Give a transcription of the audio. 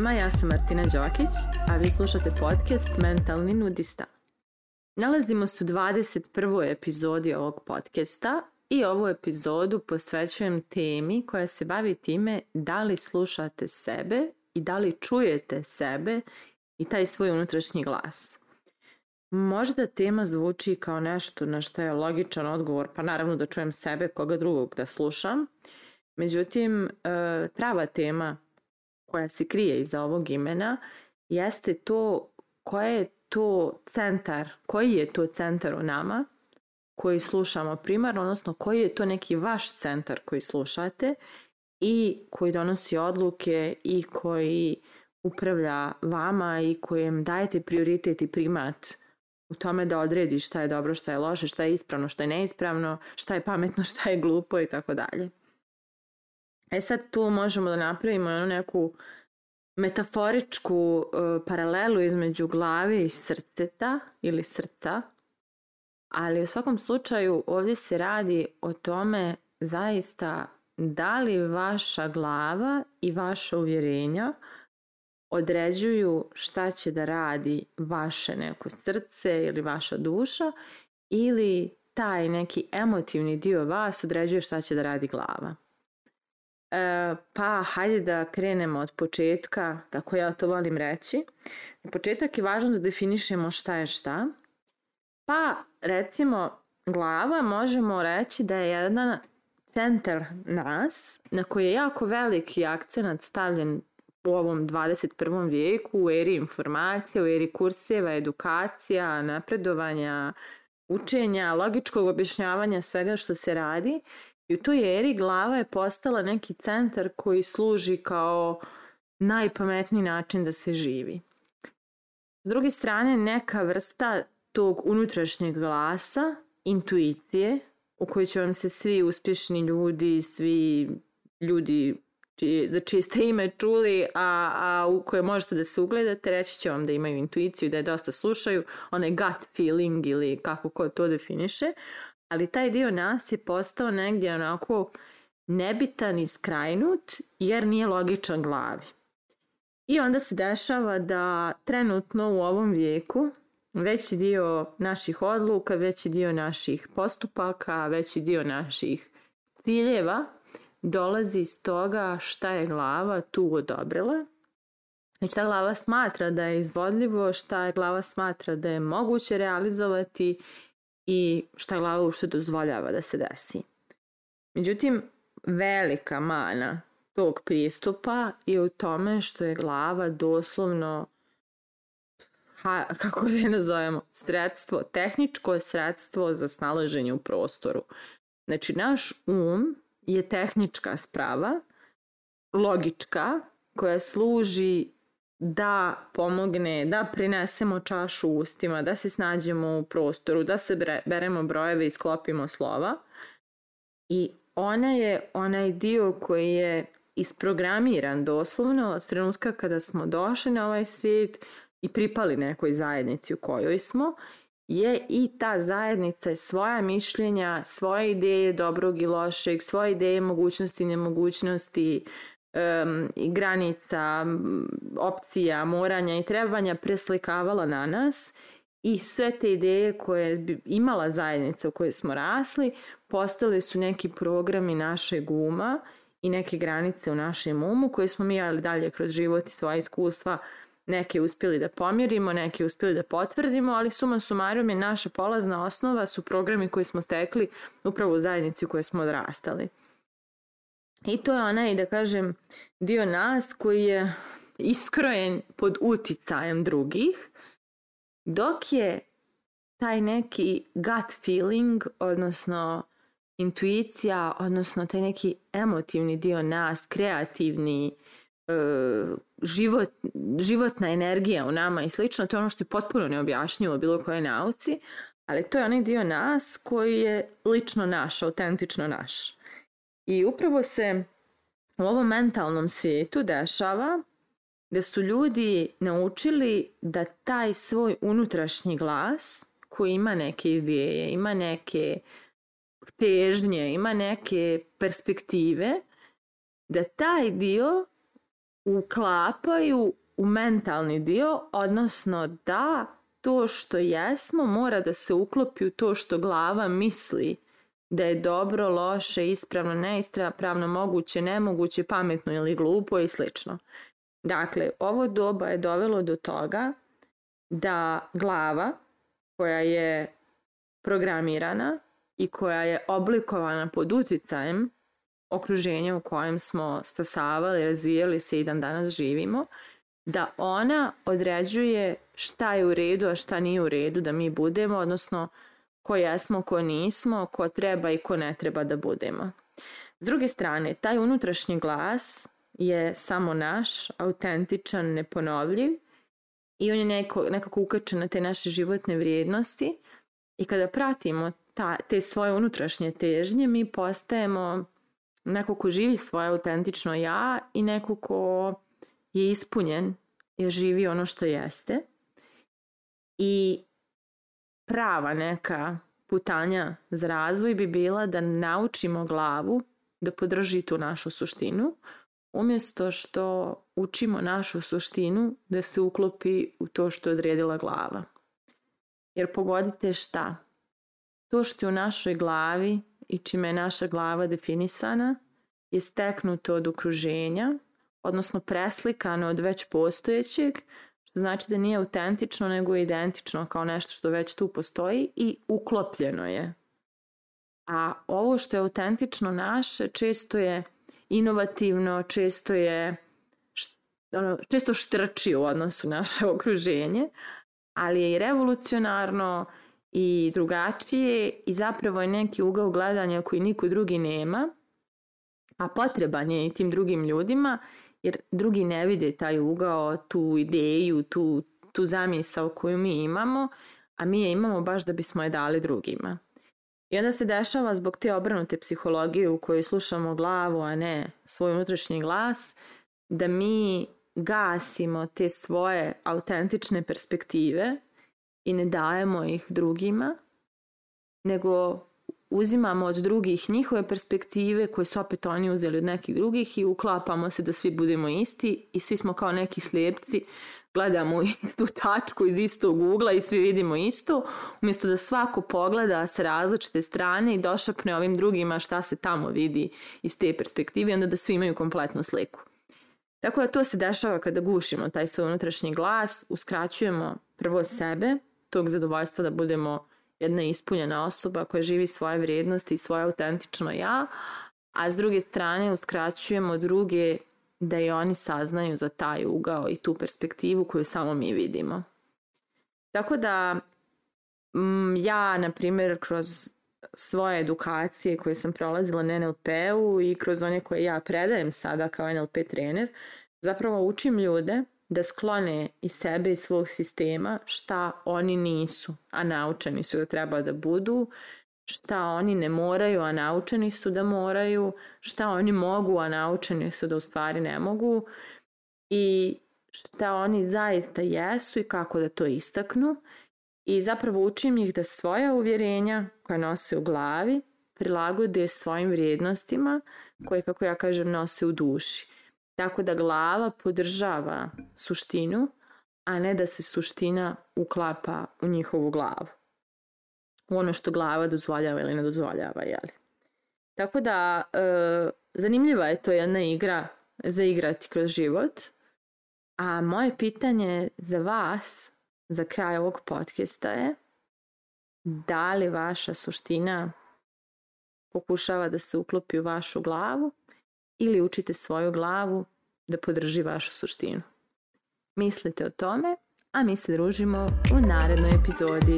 svima, ja sam Martina Đokić, a vi slušate podcast Mentalni nudista. Nalazimo se u 21. epizodi ovog podcasta i ovu epizodu posvećujem temi koja se bavi time da li slušate sebe i da li čujete sebe i taj svoj unutrašnji glas. Možda tema zvuči kao nešto na što je logičan odgovor, pa naravno da čujem sebe, koga drugog da slušam. Međutim, e, prava tema koja se krije iza ovog imena jeste to koja je to centar, koji je to centar u nama koji slušamo primarno, odnosno koji je to neki vaš centar koji slušate i koji donosi odluke i koji upravlja vama i kojem dajete prioritet i primat u tome da odredi šta je dobro, šta je loše, šta je ispravno, šta je neispravno, šta je pametno, šta je glupo i tako dalje. E sad tu možemo da napravimo jednu neku metaforičku uh, paralelu između glave i srceta ili srca, ali u svakom slučaju ovdje se radi o tome zaista da li vaša glava i vaša uvjerenja određuju šta će da radi vaše neko srce ili vaša duša ili taj neki emotivni dio vas određuje šta će da radi glava. E, pa hajde da krenemo od početka, kako ja to volim reći. Za početak je važno da definišemo šta je šta. Pa recimo glava možemo reći da je jedan centar nas na koji je jako veliki akcenat stavljen u ovom 21. vijeku, u eri informacija, u eri kurseva, edukacija, napredovanja, učenja, logičkog objašnjavanja svega što se radi I u toj eri glava je postala neki centar koji služi kao najpametniji način da se živi. S druge strane, neka vrsta tog unutrašnjeg glasa, intuicije, u kojoj će vam se svi uspješni ljudi, svi ljudi čije, za čije ste ime čuli, a, a u koje možete da se ugledate, reći će vam da imaju intuiciju, da je dosta slušaju, onaj gut feeling ili kako ko to definiše, ali taj dio nas je postao negdje onako nebitan i skrajnut jer nije logičan glavi. I onda se dešava da trenutno u ovom vijeku veći dio naših odluka, veći dio naših postupaka, veći dio naših ciljeva dolazi iz toga šta je glava tu odobrila i šta glava smatra da je izvodljivo, šta je glava smatra da je moguće realizovati i šta glava uopšte dozvoljava da se desi. Međutim, velika mana tog pristupa je u tome što je glava doslovno ha, kako da je nazovemo, sredstvo, tehničko sredstvo za snalaženje u prostoru. Znači, naš um je tehnička sprava, logička, koja služi da pomogne, da prinesemo čašu u ustima, da se snađemo u prostoru, da se beremo brojeve i sklopimo slova. I ona je onaj dio koji je isprogramiran doslovno od trenutka kada smo došli na ovaj svijet i pripali nekoj zajednici u kojoj smo, je i ta zajednica svoja mišljenja, svoje ideje dobrog i lošeg, svoje ideje mogućnosti i nemogućnosti, um, granica, opcija, moranja i trebanja preslikavala na nas i sve te ideje koje bi imala zajednica u kojoj smo rasli postale su neki programi našeg uma i neke granice u našem umu koje smo mi ali dalje kroz život i svoje iskustva neke uspjeli da pomjerimo, neke uspjeli da potvrdimo, ali suma sumarum je naša polazna osnova su programi koji smo stekli upravo u zajednici u kojoj smo odrastali. I to je onaj, da kažem, dio nas koji je iskrojen pod uticajem drugih, dok je taj neki gut feeling, odnosno intuicija, odnosno taj neki emotivni dio nas, kreativni, e, život, životna energija u nama i slično, to je ono što je potpuno neobjašnjivo bilo koje nauci, ali to je onaj dio nas koji je lično naš, autentično naš. I upravo se u ovom mentalnom svijetu dešava da su ljudi naučili da taj svoj unutrašnji glas koji ima neke ideje, ima neke težnje, ima neke perspektive, da taj dio uklapaju u mentalni dio, odnosno da to što jesmo mora da se uklopi u to što glava misli da je dobro, loše, ispravno, neispravno, moguće, nemoguće, pametno ili glupo i slično. Dakle, ovo doba je dovelo do toga da glava koja je programirana i koja je oblikovana pod uticajem okruženja u kojem smo stasavali, razvijali se i dan danas živimo, da ona određuje šta je u redu, a šta nije u redu da mi budemo, odnosno ko jesmo, ko nismo, ko treba i ko ne treba da budemo. S druge strane, taj unutrašnji glas je samo naš, autentičan, neponovljiv i on je neko, nekako ukačen na te naše životne vrijednosti i kada pratimo ta, te svoje unutrašnje težnje, mi postajemo neko ko živi svoje autentično ja i neko ko je ispunjen jer živi ono što jeste. I prava neka putanja za razvoj bi bila da naučimo glavu da podrži tu našu suštinu, umjesto što učimo našu suštinu da se uklopi u to što je odredila glava. Jer pogodite šta? To što je u našoj glavi i čime je naša glava definisana je steknuto od okruženja, odnosno preslikano od već postojećeg, što znači da nije autentično nego je identično kao nešto što već tu postoji i uklopljeno je. A ovo što je autentično naše često je inovativno, često je ono, često štrči u odnosu naše okruženje, ali je i revolucionarno i drugačije i zapravo je neki ugao gledanja koji niko drugi nema, a potreban je i tim drugim ljudima jer drugi ne vide taj ugao, tu ideju, tu, tu zamisao koju mi imamo, a mi je imamo baš da bismo je dali drugima. I onda se dešava zbog te obrnute psihologije u kojoj slušamo glavu, a ne svoj unutrašnji glas, da mi gasimo te svoje autentične perspektive i ne dajemo ih drugima, nego uzimamo od drugih njihove perspektive koje su opet oni uzeli od nekih drugih i uklapamo se da svi budemo isti i svi smo kao neki slijepci, gledamo tu tačku iz istog ugla i svi vidimo isto, umjesto da svako pogleda sa različite strane i došapne ovim drugima šta se tamo vidi iz te perspektive onda da svi imaju kompletnu sliku. Tako da to se dešava kada gušimo taj svoj unutrašnji glas, uskraćujemo prvo sebe, tog zadovoljstva da budemo jedna ispunjena osoba koja živi svoje vrijednosti i svoje autentično ja, a s druge strane uskraćujemo druge da i oni saznaju za taj ugao i tu perspektivu koju samo mi vidimo. Tako da mm, ja, na primjer, kroz svoje edukacije koje sam prolazila na NLP-u i kroz one koje ja predajem sada kao NLP trener, zapravo učim ljude da sklone iz sebe i svog sistema šta oni nisu, a naučeni su da treba da budu, šta oni ne moraju, a naučeni su da moraju, šta oni mogu, a naučeni su da u stvari ne mogu i šta oni zaista jesu i kako da to istaknu. I zapravo učim ih da svoja uvjerenja koja nose u glavi prilagode svojim vrijednostima koje, kako ja kažem, nose u duši. Tako da glava podržava suštinu, a ne da se suština uklapa u njihovu glavu. U ono što glava dozvoljava ili ne dozvoljava, jeli? Tako da, e, zanimljiva je to jedna igra za igrati kroz život. A moje pitanje za vas, za kraj ovog podcasta je da li vaša suština pokušava da se uklopi u vašu glavu ili učite svoju glavu da podrži vašu suštinu. Mislite o tome, a mi se družimo u narednoj epizodi.